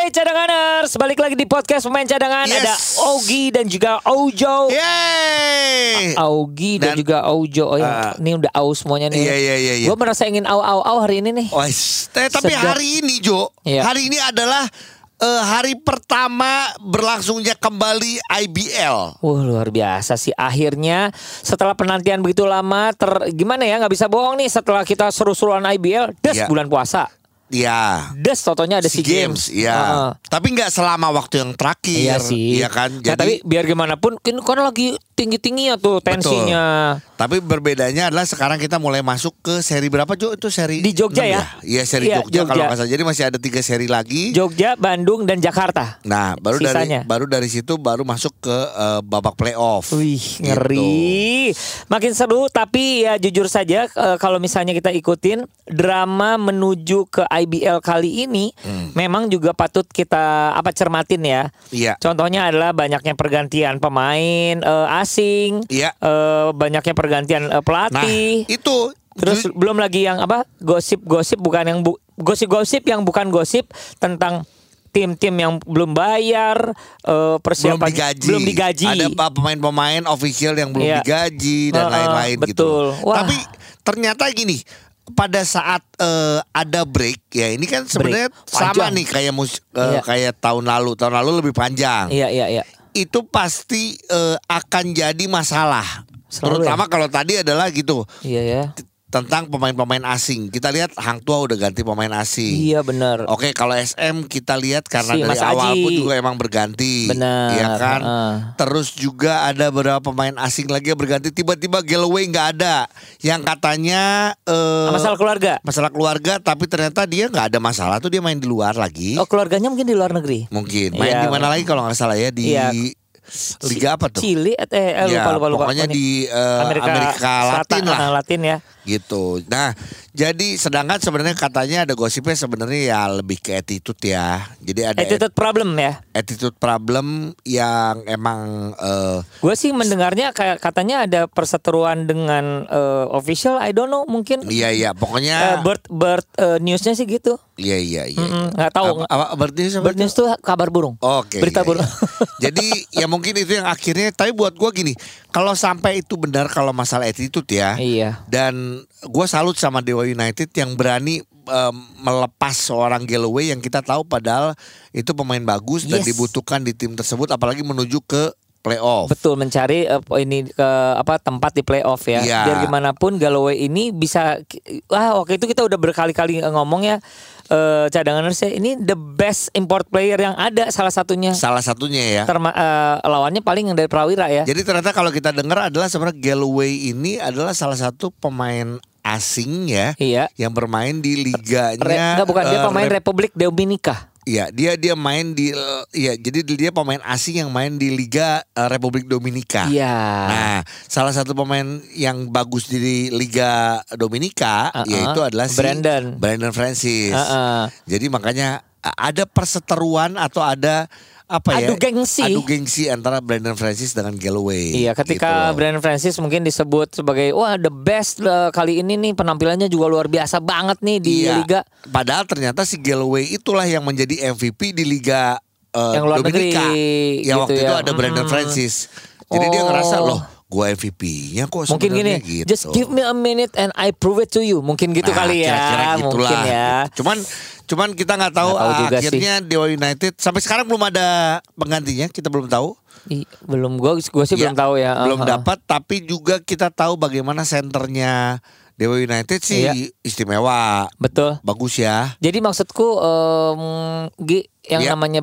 Hey cadanganers, balik lagi di podcast pemain cadangan Yes. ada Ogi dan juga Ojo. Yeay. Augi dan, Dan- juga Ojo. Oh, ya, ini udah aus semuanya nih. Iya, iya, iya, iya. Gue merasa ingin au au au hari ini nih. Eh, tapi Sedap. hari ini Jo, Iya. hari ini adalah eh, hari pertama berlangsungnya kembali IBL. Wah luar biasa sih akhirnya setelah penantian begitu lama ter gimana ya nggak bisa bohong nih setelah kita seru-seruan IBL des Iya. bulan puasa Ya. des totonya ada SEA SEA Games, ya. Heeh. Tapi nggak selama waktu yang terakhir. Iya sih. Iya kan? Nah, tapi biar gimana pun kan kan lagi tinggi-tinggi ya tuh tensinya. Tapi berbedanya adalah sekarang kita mulai masuk ke seri berapa Jo? Itu seri Di Jogja enam ya? Iya seri Iya, Jogja, kalau Jogja. nggak salah. Jadi masih ada tiga seri lagi. Jogja, Bandung dan Jakarta. Nah, baru Sisanya. dari baru dari situ baru masuk ke eh, babak playoff. Wih, Gitu. ngeri. Makin seru tapi ya jujur saja eh, kalau misalnya kita ikutin drama menuju ke IBL kali ini memang juga patut kita apa cermatin ya. Hmm. Iya. Contohnya adalah banyaknya pergantian pemain eh, asing, Iya. eh, banyaknya pergantian Nah, pelatih. itu Terus ju- belum lagi yang apa gosip-gosip bukan yang bu- gosip-gosip yang bukan gosip tentang tim-tim yang belum bayar belum persiapan digaji. belum digaji. Ada pemain-pemain official yang belum Iya. digaji dan lain-lain gitu. betul. Wah. Tapi ternyata gini, pada saat eh, ada break ya ini kan sebenarnya sama nih kayak mus Iya. kayak tahun lalu. Tahun lalu lebih panjang. Iya iya iya. Itu pasti eh, akan jadi masalah. Selalu Terutama kalau tadi adalah gitu Iya ya. Tentang pemain-pemain asing. Kita lihat Hang Tua udah ganti pemain asing. Iya benar. Oke, kalau SM kita lihat karena Si dari Mas awal Aji. pun juga emang berganti. Benar, Iya kan? heeh. Terus juga ada beberapa pemain asing lagi yang berganti tiba-tiba Galloway nggak ada. Yang katanya eh Masalah keluarga. masalah keluarga tapi ternyata dia nggak ada masalah tuh dia main di luar lagi. Oh keluarganya mungkin di luar negeri. Mungkin main Iya. di mana lagi kalau nggak salah ya di Iya. Liga apa tuh? Chili eh eh, Ya, lupa lupa lupa. pokoknya Ini. di eh, Amerika, Latin lah ah, Latin ya. Gitu. Nah, jadi sedangkan sebenarnya katanya ada gosipnya sebenarnya ya lebih ke attitude ya. Jadi ada Attitude problem ya. attitude problem yang emang eh, Gue sih mendengarnya kayak katanya ada perseteruan dengan eh, official. I don't know mungkin. iya iya Eh, pokoknya bird bird eh, newsnya sih gitu. iya iya iya. Mm-mm, nggak tahu. Apa, apa berarti sama Bird news tuh kabar burung. Oke. Berita iya, burung. iya. Jadi ya mungkin itu yang akhirnya tapi buat gua gini, kalau sampai itu benar kalau masalah attitude ya. Iya. Dan gua salut sama Dewa United yang berani em, melepas seorang Galloway yang kita tahu padahal itu pemain bagus dan Yes. dibutuhkan di tim tersebut apalagi menuju ke playoff. Betul mencari eh, ini ke apa tempat di playoff ya. Iya. Biar gimana pun Galloway ini bisa wah waktu itu kita udah berkali-kali ngomong ya eh, cadangan saya ini the best import player yang ada salah satunya. Salah satunya ya. Terma, eh, lawannya paling yang dari Prawira ya. Jadi ternyata kalau kita dengar adalah sebenarnya Galloway ini adalah salah satu pemain asing ya Iya. yang bermain di liganya. Re, enggak bukan dia eh, pemain Rep- Republik Dominika. Iya, dia dia main di iya, jadi dia pemain asing yang main di Liga eh, Republik Dominika. Iya. Nah, salah satu pemain yang bagus di Liga Dominika Uh-uh. yaitu adalah si Brandon. Brandon Francis. Uh-uh. Jadi makanya ada perseteruan atau ada apa ya? Adu gengsi. Adu gengsi antara Brandon Francis dengan Galloway. Iya, gitu ketika loh. Brandon Francis mungkin disebut sebagai wah the best eh, kali ini nih penampilannya juga luar biasa banget nih di Iya. liga Padahal ternyata si Galloway itulah yang menjadi MVP di Liga eh, Yang luar Dominika. negeri, Yang gitu waktu ya. itu ada Brandon Mm-mm. Francis. Jadi dia Oh. ngerasa loh, gua MVP-nya kok Mungkin gini, gitu. just give me a minute and I prove it to you. Mungkin gitu Nah, kali ya, kira-kira gitulah. mungkin ya. Cuman cuman kita nggak tahu, Nggak tahu akhirnya Dewa United sampai sekarang belum ada penggantinya, kita belum tahu. Ih, belum gue, gue sih Iya, belum tahu ya. Belum Uh-huh. dapat, tapi juga kita tahu bagaimana senternya Dewa United sih Iya. istimewa, Betul. bagus ya. Jadi maksudku em, Gi yang Iya. namanya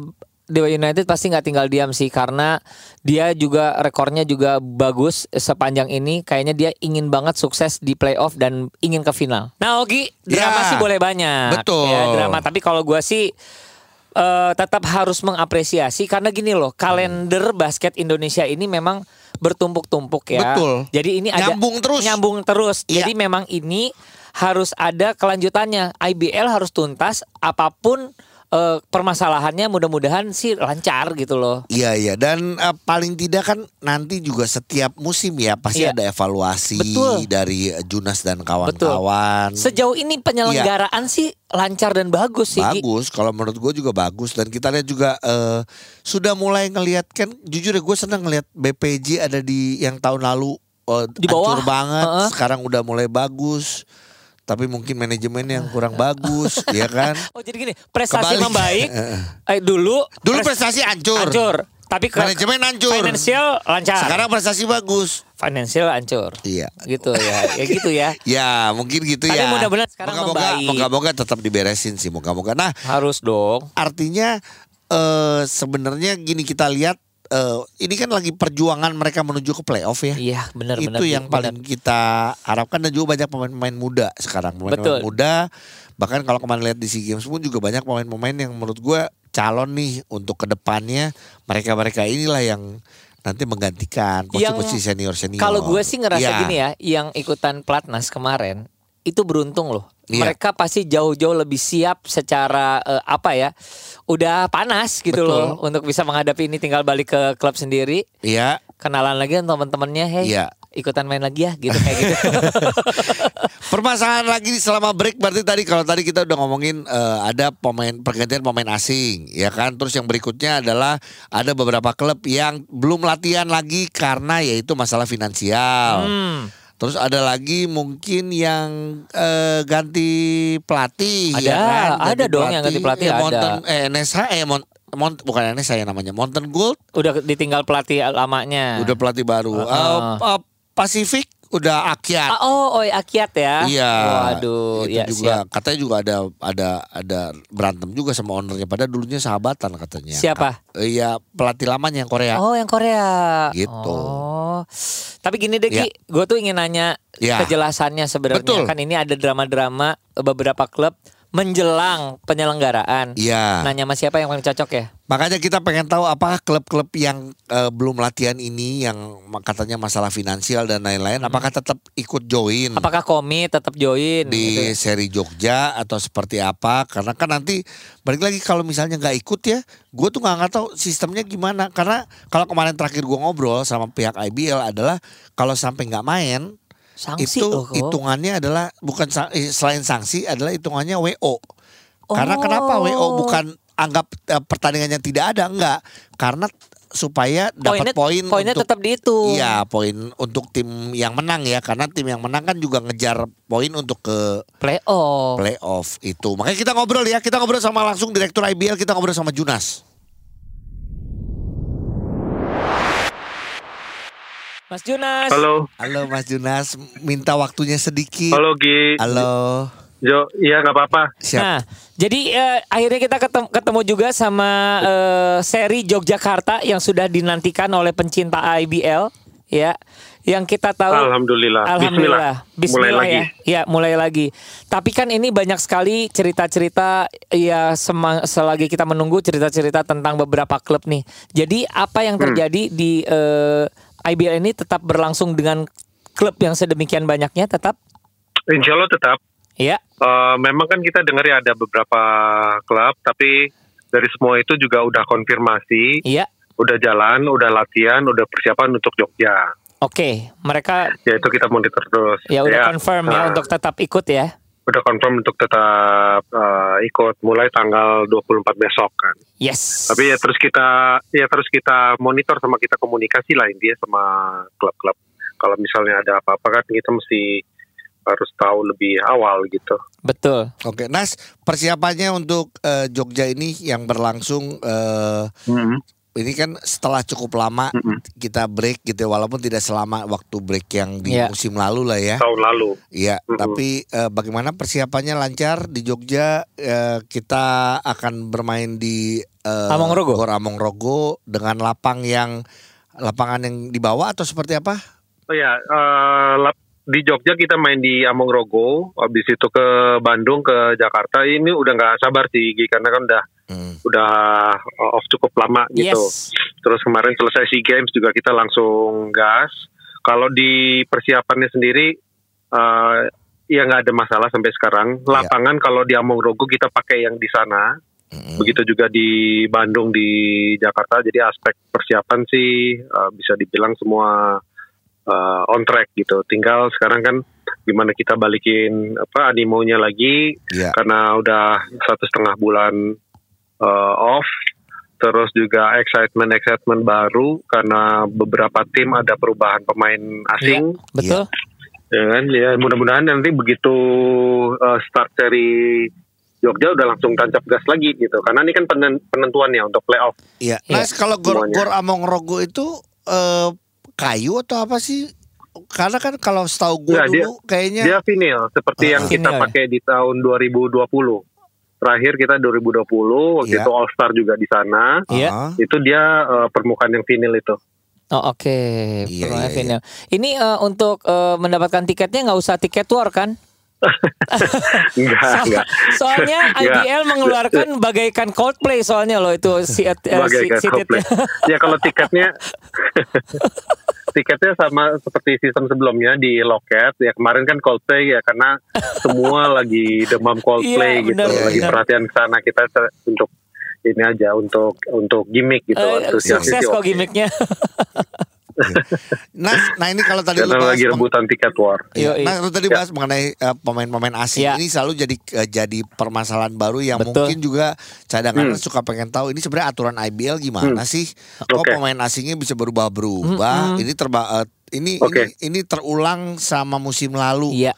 Dewa United pasti nggak tinggal diam sih karena dia juga rekornya juga bagus sepanjang ini kayaknya dia ingin banget sukses di playoff dan ingin ke final. Nah Ogi drama Ya, sih boleh banyak, betul. ya drama. Tapi kalau gua sih eh, tetap harus mengapresiasi karena gini loh kalender basket Indonesia ini memang bertumpuk-tumpuk ya. Betul. Jadi ini ada Nyambung terus. Nyambung terus. Iya. Jadi memang ini harus ada kelanjutannya. IBL harus tuntas apa pun eh, permasalahannya mudah-mudahan sih lancar gitu loh. Iya iya dan eh, paling tidak kan nanti juga setiap musim ya pasti Iya. ada evaluasi Betul. dari Junas dan kawan-kawan. Sejauh ini penyelenggaraan sih lancar dan bagus sih. Bagus, kalau menurut gue juga bagus dan kita lihat juga eh, sudah mulai ngelihat kan jujur ya gue senang ngelihat BPJ ada di yang tahun lalu eh, Di bawah. banget, Heeh. sekarang udah mulai bagus. Tapi mungkin manajemen yang kurang bagus, ya kan? Oh jadi gini, prestasi Kebalik. membaik. Eh dulu Dulu pres- prestasi hancur, hancur, tapi ke manajemen hancur. financial lancar. Sekarang prestasi bagus. financial hancur. Iya. Gitu ya. Ya gitu ya. Ya mungkin gitu Tapi ya. mudah-mudahan sekarang moga-moga, membaik. moga-moga tetap diberesin sih, moga-moga. Nah, Harus dong. artinya eh sebenarnya gini kita lihat eh ini kan lagi perjuangan mereka menuju ke playoff ya. Iya, benar benar. Itu yang benar. paling kita harapkan dan juga banyak pemain-pemain muda sekarang. Pemain-pemain muda bahkan kalau kemarin lihat di SEA Games pun juga banyak pemain-pemain yang menurut gue calon nih untuk ke depannya mereka-mereka inilah yang nanti menggantikan posisi-posisi senior-senior. Kalau gue sih ngerasa Iya. gini ya, yang ikutan pelatnas kemarin itu beruntung loh. Iya. Mereka pasti jauh-jauh lebih siap secara eh, apa ya? Udah panas gitu Betul. loh untuk bisa menghadapi ini tinggal balik ke klub sendiri, Iya. kenalan lagi sama teman-temannya, hey, Iya. ikutan main lagi ya gitu kayak gitu. Permasalahan lagi selama break berarti tadi kalau tadi kita udah ngomongin eh, ada pemain pergantian pemain asing ya kan terus yang berikutnya adalah ada beberapa klub yang belum latihan lagi karena yaitu masalah finansial. hmm. Terus ada lagi mungkin yang eh, ganti pelatih Ada, ya kan? ada dong yang ganti pelatih, Ya, ada. Mountain, eh, NSH eh Mont, Mont- bukan NSH ya namanya Mountain Gold Udah ditinggal pelatih lamanya. udah pelatih baru. Heeh. Eh, eh, Pacific udah Akyat. Ah, oh, oh, Akiat ya. Iya. Waduh, itu ya juga siap. katanya juga ada ada ada berantem juga sama ownernya pada dulunya sahabatan katanya. Siapa? Eh, Iya, pelatih lamanya yang Korea. Oh, yang Korea. Gitu. Oh. Tapi gini deh, Ya. Gue tuh ingin nanya Ya. kejelasannya sebenarnya. Kan ini ada drama-drama beberapa klub menjelang penyelenggaraan. Iya. Nanya sama siapa yang paling cocok ya? Makanya kita pengen tahu apakah klub-klub yang eh, belum latihan ini yang katanya masalah finansial dan lain-lain apakah tetap ikut join Hmm. Apakah komit tetap join? di gitu? seri Jogja atau seperti apa? Karena kan nanti balik lagi kalau misalnya nggak ikut ya, gue tuh nggak nggak tahu sistemnya gimana. Karena kalau kemarin terakhir gue ngobrol sama pihak IBL adalah kalau sampai nggak main Sanksi itu loh. kok. hitungannya adalah bukan eh, selain sanksi adalah hitungannya WO. Karena Oh. kenapa WO bukan anggap eh, pertandingannya tidak ada enggak? Karena supaya dapat poin poinnya untuk tetap dihitung. Iya, poin untuk tim yang menang ya karena tim yang menang kan juga ngejar poin untuk ke Playoff. playoff itu. Makanya kita ngobrol ya, kita ngobrol sama langsung direktur IBL, kita ngobrol sama Junas. Mas Junas. Halo, Halo Mas Junas, minta waktunya sedikit. halo Gi, Halo. Jo, iya nggak apa-apa. Siap. Nah, jadi eh, akhirnya kita ketemu, ketemu juga sama eh, seri Yogyakarta yang sudah dinantikan oleh pencinta IBL, ya. Yang kita tahu Alhamdulillah. Alhamdulillah. Bismillah. Mulai lagi. ya. Ya, mulai lagi. Tapi kan ini banyak sekali cerita-cerita ya sema- selagi kita menunggu cerita-cerita tentang beberapa klub nih. Jadi apa yang terjadi di eh, IBL ini tetap berlangsung dengan klub yang sedemikian banyaknya tetap Insya Allah tetap. ya. Eh, memang kan kita dengar ya ada beberapa klub, tapi dari semua itu juga udah konfirmasi, Iya. udah jalan, udah latihan, udah persiapan untuk Jogja. Oke, mereka Ya itu kita monitor terus. ya udah confirm ya eh, untuk tetap ikut ya. Udah confirm untuk tetap eh, ikut mulai tanggal 24 besok kan. Yes. Tapi ya terus kita ya terus kita monitor sama kita komunikasi lah intinya sama klub-klub. Kalau misalnya ada apa-apa kan kita mesti harus tahu lebih awal gitu. betul. Oke, Nas, persiapannya untuk eh, Jogja ini yang berlangsung eh, ini kan setelah cukup lama Mm-mm. kita break gitu ya, walaupun tidak selama waktu break yang di Iya. musim lalu lah ya. Tahun lalu. Iya, Mm-mm. tapi eh, bagaimana persiapannya lancar di Jogja? Eh, kita akan bermain di eh, Amongrogo. Gor Amongrogo dengan lapang yang lapangan yang dibawa atau seperti apa? Oh ya, lap- di Jogja kita main di Amongrogo, habis itu ke Bandung ke Jakarta. Ini udah nggak sabar sih, karena kan udah Hmm. udah off cukup lama gitu. Yes. Terus kemarin selesai SEA Games juga kita langsung gas. Kalau di persiapannya sendiri eh ya nggak ada masalah sampai sekarang. Iya. Lapangan kalau di Amongrogo kita pakai yang di sana Mm-mm. Begitu juga di Bandung di Jakarta. Jadi aspek persiapan sih uh, bisa dibilang semua uh, on track gitu. Tinggal sekarang kan gimana kita balikin apa animonya lagi Iya. karena udah satu setengah bulan uh, off. Terus juga excitement excitement baru karena beberapa tim ada perubahan pemain asing. Betul. Ya kan, ya mudah-mudahan nanti begitu uh, start dari Jogja udah langsung tancap gas lagi gitu. Karena ini kan penen- penentuannya untuk playoff. Iya. Nah, kalau gor, gor Among Rogo itu eh, kayu atau apa sih? Karena kan kalau setahu gue dia- dulu kayaknya Dia vinyl seperti Ah. yang kita ya? pakai di tahun 2020. Terakhir kita 2020 waktu Iya. itu All Star juga di sana. Iya. Ah, Itu dia uh, permukaan yang vinyl itu. Oh oke. Iya, Perlunya iya, vinyl. Ini eh, untuk eh, mendapatkan tiketnya nggak usah tiket war kan? Enggak, So- enggak. soalnya. IBL mengeluarkan bagaikan Coldplay soalnya loh itu si, eh, si, si- Coldplay. ya kalau tiketnya tiketnya sama seperti sistem sebelumnya di loket ya kemarin kan Coldplay ya karena semua lagi demam Coldplay Iya, gitu benar, lagi benar. perhatian ke sana kita untuk ini aja untuk untuk gimmick gitu antusiasnya sukses kok gimmicknya. nah, nah ini kalau tadi karena lu bahas lagi rebutan tiket war Iya. Nah, lu tadi Ya. bahas mengenai eh, pemain-pemain asing Ya. ini selalu jadi eh, jadi permasalahan baru yang Betul. mungkin juga cadangan Hmm. suka pengen tahu ini sebenarnya aturan IBL gimana sih? Kok Oke. pemain asingnya bisa berubah-berubah? Ini terba eh, ini Oke. ini ini terulang sama musim lalu. Iya.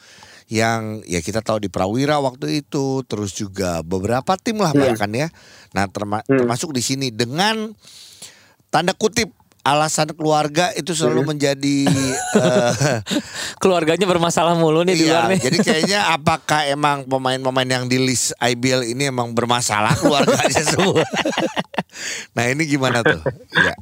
yang ya kita tahu di Prawira waktu itu terus juga beberapa tim lah Hmm. bahkan ya nah terma- Hmm. termasuk di sini dengan tanda kutip alasan keluarga itu selalu Hmm. menjadi eh, Keluarganya bermasalah mulu nih di iya, luar nih. jadi kayaknya apakah emang pemain-pemain yang di list IBL ini emang bermasalah keluarganya semua nah ini gimana tuh ya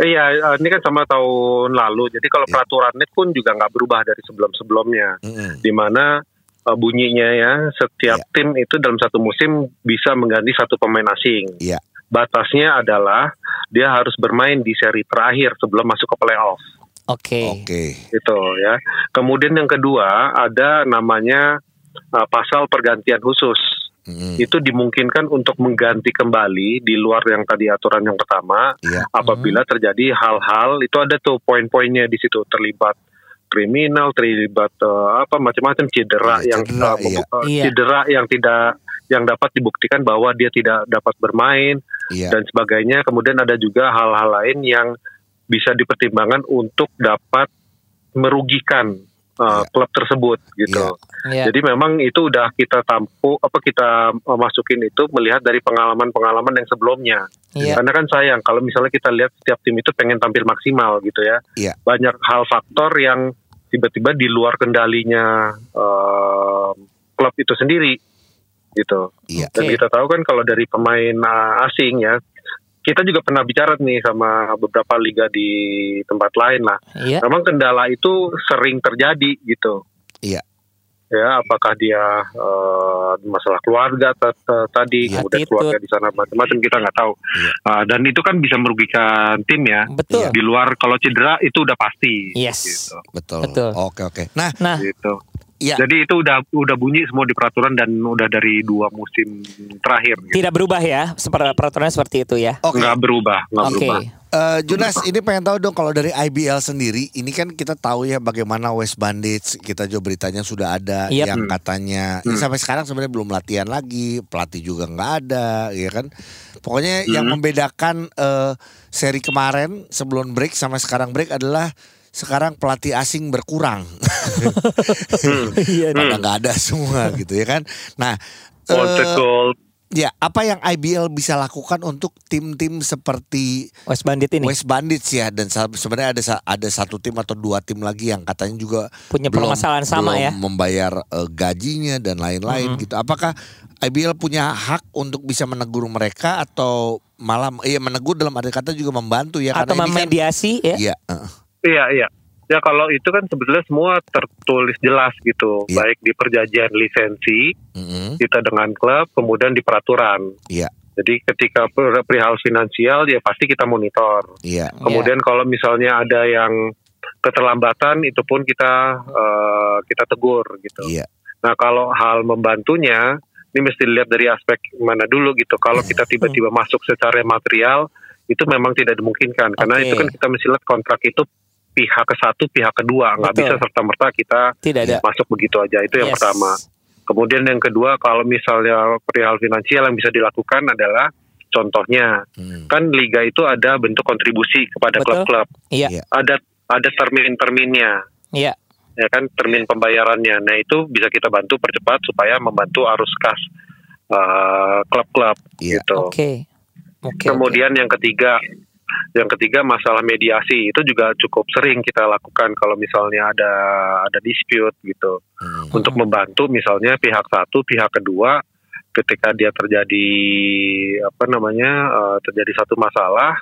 Iya, eh, ini kan sama tahun lalu. Jadi kalau Iya. peraturannya pun juga nggak berubah dari sebelum-sebelumnya. Mm-mm. Di mana eh, bunyinya ya setiap Iya. tim itu dalam satu musim bisa mengganti satu pemain asing. Iya. Batasnya adalah dia harus bermain di seri terakhir sebelum masuk ke playoff. Oke. oke Gitu ya. Kemudian yang kedua ada namanya eh, pasal pergantian khusus. Mm-mm. Itu dimungkinkan untuk mengganti kembali di luar yang tadi aturan yang pertama Iya. apabila terjadi hal-hal itu ada tuh poin-poinnya di situ terlibat kriminal, terlibat eh, apa macam-macam cedera Iya, yang cedera, iya. eh, Iya. cedera yang tidak yang dapat dibuktikan bahwa dia tidak dapat bermain iya dan sebagainya. Kemudian ada juga hal-hal lain yang bisa dipertimbangkan untuk dapat merugikan eh, Iya. klub tersebut gitu. Iya. Jadi memang itu udah kita tampu apa kita eh, masukin itu melihat dari pengalaman-pengalaman yang sebelumnya. Iya. Karena kan sayang kalau misalnya kita lihat setiap tim itu pengen tampil maksimal gitu ya. Iya. Banyak hal faktor yang tiba-tiba di luar kendalinya eh, klub itu sendiri gitu. iya Dan Oke. kita tahu kan kalau dari pemain uh, asing ya, kita juga pernah bicara nih sama beberapa liga di tempat lain lah. Iya. Memang kendala itu sering terjadi gitu. Iya. Ya, apakah dia uh, masalah keluarga ta- ta- tadi, Iya. kemudian Attitude. keluarga di sana macam-macam kita nggak tahu. Iya. Uh, dan itu kan bisa merugikan tim ya. Betul. Di luar kalau cedera itu udah pasti. Yes. Gitu. betul Betul. oke oke nah Nah, gitu. Iya. Jadi itu udah udah bunyi semua di peraturan dan udah dari dua musim terakhir. Gitu. tidak berubah ya. Seperti peraturannya seperti itu ya. oke Nggak berubah, nggak Oke. berubah. Eh, Junas, ini pengen tahu dong kalau dari IBL sendiri, ini kan kita tahu ya bagaimana West Bandits, kita juga beritanya sudah ada Yep. yang Hmm. katanya ya Hmm. sampai sekarang sebenarnya belum latihan lagi, pelatih juga nggak ada, ya kan. Pokoknya yang Hmm. membedakan eh, seri kemarin sebelum break sama sekarang break adalah sekarang pelatih asing berkurang, Iya. karena nggak ada semua gitu ya kan. Nah, gold. ya apa yang IBL bisa lakukan untuk tim-tim seperti West Bandit ini West Bandits ya dan sebenarnya ada ada satu tim atau dua tim lagi yang katanya juga punya belum- permasalahan sama belum ya. membayar eh, gajinya dan lain-lain gitu. Apakah IBL punya hak untuk bisa menegur mereka atau malah iya menegur dalam arti kata juga membantu ya Atau karena ini kan memediasi ya. iya eh, Iya, iya. Ya kalau itu kan sebetulnya semua tertulis jelas gitu, Iya. baik di perjanjian lisensi mm-mm, kita dengan klub, kemudian di peraturan. Iya. Jadi ketika per- perihal finansial ya pasti kita monitor. iya Kemudian kalau misalnya ada yang keterlambatan itu pun kita eh, kita tegur gitu. iya Nah kalau hal membantunya ini mesti dilihat dari aspek mana dulu gitu. Kalau kita tiba-tiba masuk secara material itu memang tidak dimungkinkan karena Oke. itu kan kita mesti lihat kontrak itu pihak ke satu, pihak kedua nggak bisa serta merta kita Tidak ada. masuk begitu aja itu yang Yes. pertama. Kemudian yang kedua kalau misalnya perihal finansial yang bisa dilakukan adalah contohnya Hmm. kan liga itu ada bentuk kontribusi kepada klub-klub. Iya. Iya. Ada ada termin-terminnya Iya. ya kan termin pembayarannya. Nah itu bisa kita bantu percepat supaya membantu arus kas eh, klub-klub Iya. gitu. Oke. Oke. Kemudian yang ketiga, yang ketiga masalah mediasi itu juga cukup sering kita lakukan kalau misalnya ada ada dispute gitu Hmm. untuk membantu misalnya pihak satu, pihak kedua ketika dia terjadi apa namanya eh, terjadi satu masalah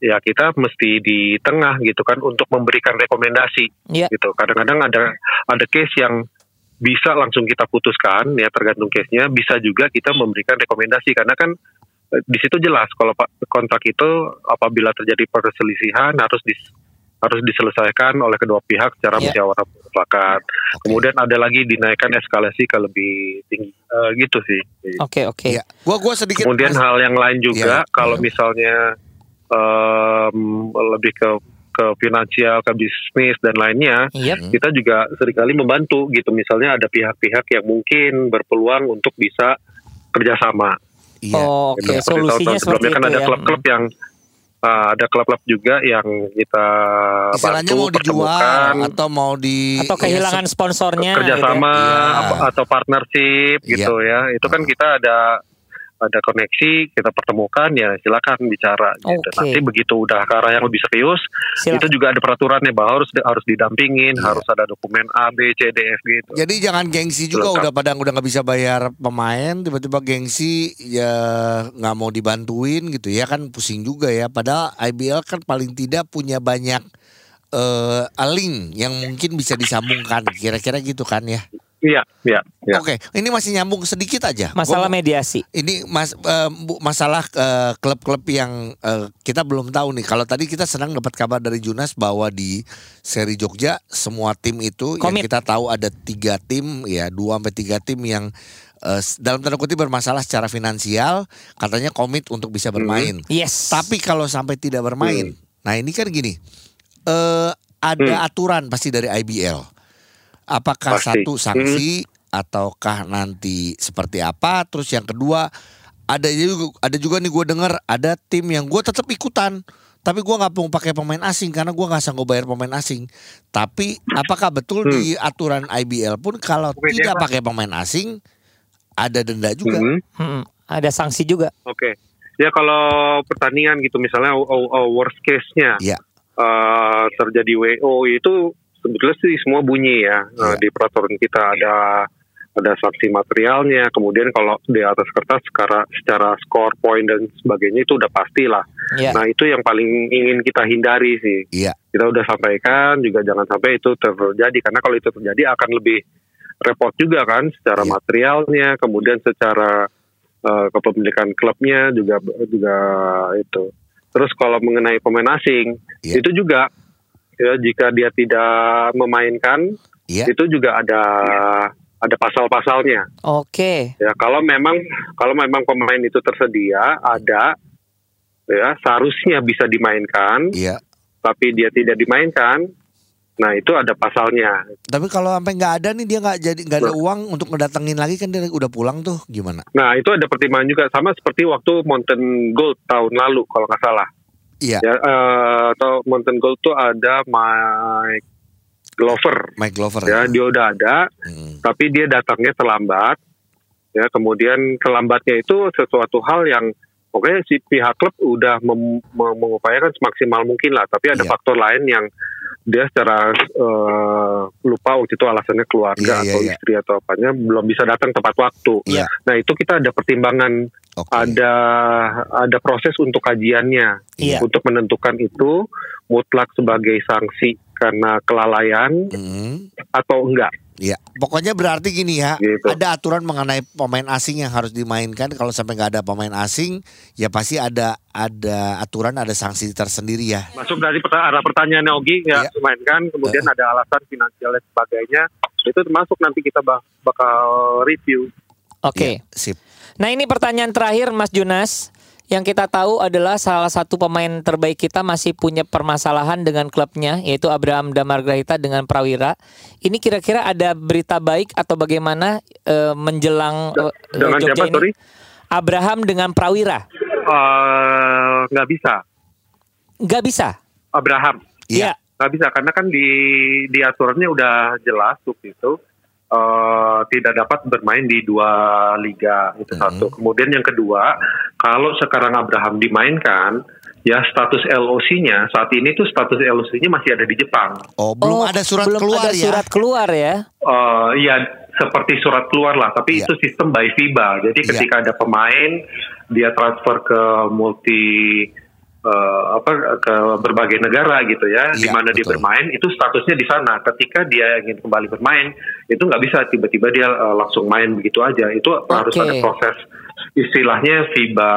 ya kita mesti di tengah gitu kan untuk memberikan rekomendasi Iya. gitu. Kadang-kadang ada ada case yang bisa langsung kita putuskan ya tergantung case-nya, bisa juga kita memberikan rekomendasi karena kan di situ jelas kalau kontrak itu apabila terjadi perselisihan harus dis, harus diselesaikan oleh kedua pihak secara Iya. musyawarah mufakat. Oke. Kemudian ada lagi dinaikkan eskalasi ke lebih tinggi Eh, gitu sih. Oke, oke. Iya. Gua gua sedikit Kemudian hal yang lain juga Iya, kalau iya. misalnya em, lebih ke ke finansial, ke bisnis dan lainnya, Yep. kita juga sering kali membantu gitu. Misalnya ada pihak-pihak yang mungkin berpeluang untuk bisa kerjasama. Iya. Oh, oke. Seperti Solusinya seperti sebelumnya kan itu ada ya. klub-klub yang uh, ada klub-klub juga yang kita Istilahnya bantu mau dijual atau mau di Atau kehilangan sponsornya. kerjasama gitu ya. Iya. apa- atau partnership Iya. gitu ya. Itu kan kita ada ada koneksi, kita pertemukan ya silakan bicara gitu. Oke. Nanti begitu udah ke arah yang lebih serius, Silakan. itu juga ada peraturannya bahwa harus harus didampingin, Iya. harus ada dokumen A, B, C, D, F gitu. Jadi jangan gengsi juga Lengkap. udah pada udah nggak bisa bayar pemain tiba-tiba gengsi ya nggak mau dibantuin gitu ya kan pusing juga ya padahal IBL kan paling tidak punya banyak eh link yang mungkin bisa disambungkan kira-kira gitu kan ya. Iya, iya, iya. Oke, ini masih nyambung sedikit aja. Masalah Gua- mediasi. ini mas bu- masalah eh, klub-klub yang eh, kita belum tahu nih. Kalau tadi kita senang dapat kabar dari Junas bahwa di seri Jogja semua tim itu yang Komit. kita tahu ada tiga tim ya dua sampai tiga tim yang s- dalam tanda kutip bermasalah secara finansial katanya komit untuk bisa bermain. Yes. Tapi kalau sampai tidak bermain, nah ini kan gini, eh ada aturan pasti dari IBL. Apakah Pasti. satu sanksi ataukah nanti seperti apa? Terus yang kedua ada juga ada juga nih gue dengar ada tim yang gue tetap ikutan. Tapi gue nggak mau pakai pemain asing karena gue nggak sanggup bayar pemain asing. Tapi apakah betul di aturan IBL pun kalau Oke, tidak dia- pakai pemain asing ada denda juga? Mhm. Hmm, ada sanksi juga. Oke. Ya kalau pertandingan gitu misalnya oh, oh, oh, worst case-nya Iya. eh, terjadi WO itu sebetulnya sih semua bunyi ya Iya. Eh, di peraturan kita ada ada sanksi materialnya kemudian kalau di atas kertas secara secara skor poin dan sebagainya itu udah pasti lah. Ya. Nah itu yang paling ingin kita hindari sih. Iya. Kita udah sampaikan juga jangan sampai itu terjadi karena kalau itu terjadi akan lebih repot juga kan secara Iya. materialnya kemudian secara eh, kepemilikan klubnya juga juga itu. Terus kalau mengenai pemain asing Iya. itu juga ya jika dia tidak memainkan Iya. itu juga ada ada pasal-pasalnya Oke. ya kalau memang kalau memang pemain itu tersedia ada ya seharusnya bisa dimainkan Iya. tapi dia tidak dimainkan nah itu ada pasalnya Tapi kalau sampai nggak ada nih dia nggak jadi nggak ada uang untuk ngedatengin lagi kan dia udah pulang tuh gimana? nah itu ada pertimbangan juga sama seperti waktu Mountain Gold tahun lalu kalau nggak salah Iya. ya eh, atau Mountain Gold tuh ada Mike Glover Mike Glover. ya dia udah ada Hmm. tapi dia datangnya terlambat ya kemudian terlambatnya itu sesuatu hal yang oke si pihak klub udah mem- mem- mengupayakan semaksimal mungkin lah tapi ada Iya. faktor lain yang dia secara eh, lupa waktu itu alasannya keluarga Iya, iya, atau iya. istri atau apanya belum bisa datang tepat waktu Iya. nah itu kita ada pertimbangan Oke. ada ada proses untuk kajiannya Iya. untuk menentukan itu mutlak sebagai sanksi karena kelalaian Hmm. atau enggak Iya, pokoknya berarti gini ya, Gitu. ada aturan mengenai pemain asing yang harus dimainkan. Kalau sampai nggak ada pemain asing, ya pasti ada ada aturan, ada sanksi tersendiri ya. masuk dari peta- arah pertanyaannya Ogi ya Iya. mainkan kemudian ada alasan finansial dan sebagainya itu termasuk nanti kita bak- bakal review Oke. Ya, sip. Nah ini pertanyaan terakhir Mas Junas. Yang kita tahu adalah salah satu pemain terbaik kita masih punya permasalahan dengan klubnya yaitu Abraham Damargrahita dengan Prawira. Ini kira-kira ada berita baik atau bagaimana eh, menjelang eh, Dengan Jogja siapa, ini? sorry? Abraham dengan Prawira. Eh, nggak bisa. Nggak bisa. Abraham Iya. nggak bisa karena kan di di aturannya udah jelas waktu itu eh, tidak dapat bermain di dua liga itu satu. Kemudian yang kedua, kalau sekarang Abraham dimainkan, ya status LOC-nya saat ini tuh status LOC-nya masih ada di Jepang. Oh, belum Oh, ada surat belum keluar ada ya. surat keluar ya. Eh, ya seperti surat keluar lah, tapi Iya. itu sistem by FIBA. Jadi Iya. ketika ada pemain dia transfer ke multi eh, apa ke berbagai negara gitu ya, di Iya, mana dia bermain itu statusnya di sana. Ketika dia ingin kembali bermain, itu nggak bisa tiba-tiba dia eh, langsung main begitu aja. Itu harus Oke. ada proses istilahnya FIBA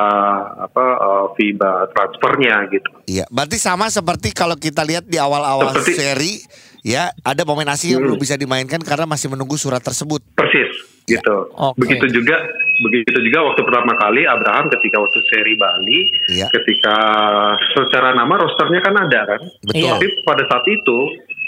apa eh, FIBA transfernya gitu. Iya, berarti sama seperti kalau kita lihat di awal-awal Seperti- seri, ya ada pemain asing yang Hmm. belum bisa dimainkan karena masih menunggu surat tersebut. Persis gitu. Oke. Begitu juga begitu juga waktu pertama kali Abraham ketika waktu seri Bali, Iya. ketika secara nama rosternya kan ada kan. Betul. Tapi pada saat itu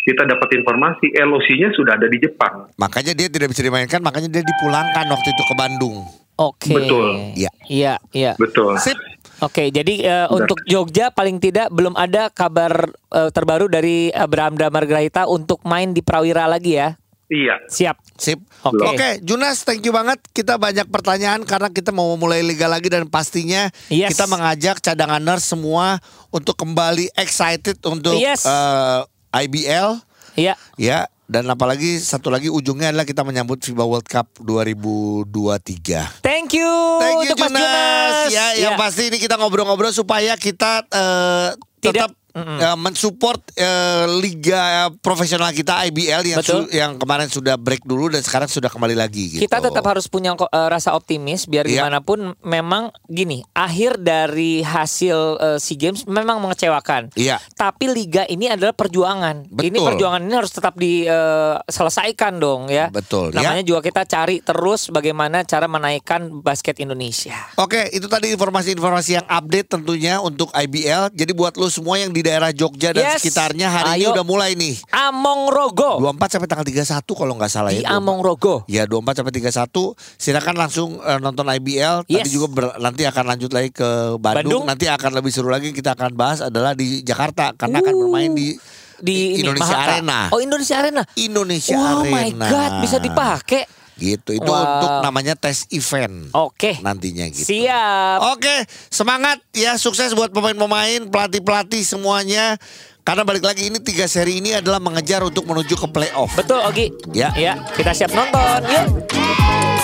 kita dapat informasi LOC-nya sudah ada di Jepang. Makanya dia tidak bisa dimainkan, makanya dia dipulangkan waktu itu ke Bandung. Oke. Betul. Iya. Iya, iya. Betul. Sip. Oke, jadi Udah. untuk Jogja paling tidak belum ada kabar eh, terbaru dari Abraham Damargrahita untuk main di Prawira lagi ya. Iya. Siap. Sip. Oke. Oke, Junas, thank you banget. Kita banyak pertanyaan karena kita mau mulai liga lagi dan pastinya Yes. kita mengajak cadanganers semua untuk kembali excited untuk Yes. eh, IBL Iya. ya dan apalagi satu lagi ujungnya adalah kita menyambut FIBA World Cup 2023. Thank you, Thank you Junas. Junas. Ya, yang Iya. pasti ini kita ngobrol-ngobrol supaya kita eh, tetap Mm-mm. eh, mensupport eh, liga profesional kita IBL yang Betul. su- yang kemarin sudah break dulu dan sekarang sudah kembali lagi gitu. Kita tetap harus punya eh, rasa optimis biar Iya. gimana pun memang gini, akhir dari hasil eh, SEA Games memang mengecewakan. Iya. Tapi liga ini adalah perjuangan. Ini Betul. perjuangan ini harus tetap diselesaikan dong ya. Betul, ya. Namanya juga kita cari terus bagaimana cara menaikkan basket Indonesia. Oke, itu tadi informasi-informasi yang update tentunya untuk IBL. Jadi buat lo semua yang di daerah Jogja dan Yes. sekitarnya hari ini Ayo. udah mulai nih. Among Rogo 24 sampai tanggal 31 kalau nggak salah di ya. Among Rogo. Ya 24 sampai 31 silakan langsung eh, nonton IBL. Tadi Yes. juga ber- nanti akan lanjut lagi ke Bandung. Bandung. Nanti akan lebih seru lagi kita akan bahas adalah di Jakarta karena akan Uh, bermain di Di ini, Indonesia Mahaka. Arena. Oh Indonesia Arena. Indonesia oh Arena. my God, bisa dipakai. Gitu. Itu Wow. untuk namanya tes event. Oke. Nantinya gitu. Siap. Oke, semangat ya sukses buat pemain-pemain, pelatih-pelatih semuanya. Karena balik lagi ini tiga seri ini adalah mengejar untuk menuju ke playoff. Betul Ogi. Ya. Ya, kita siap nonton. Yuk.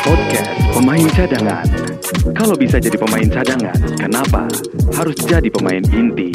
Podcast Pemain Cadangan. Kalau bisa jadi pemain cadangan, kenapa harus jadi pemain inti?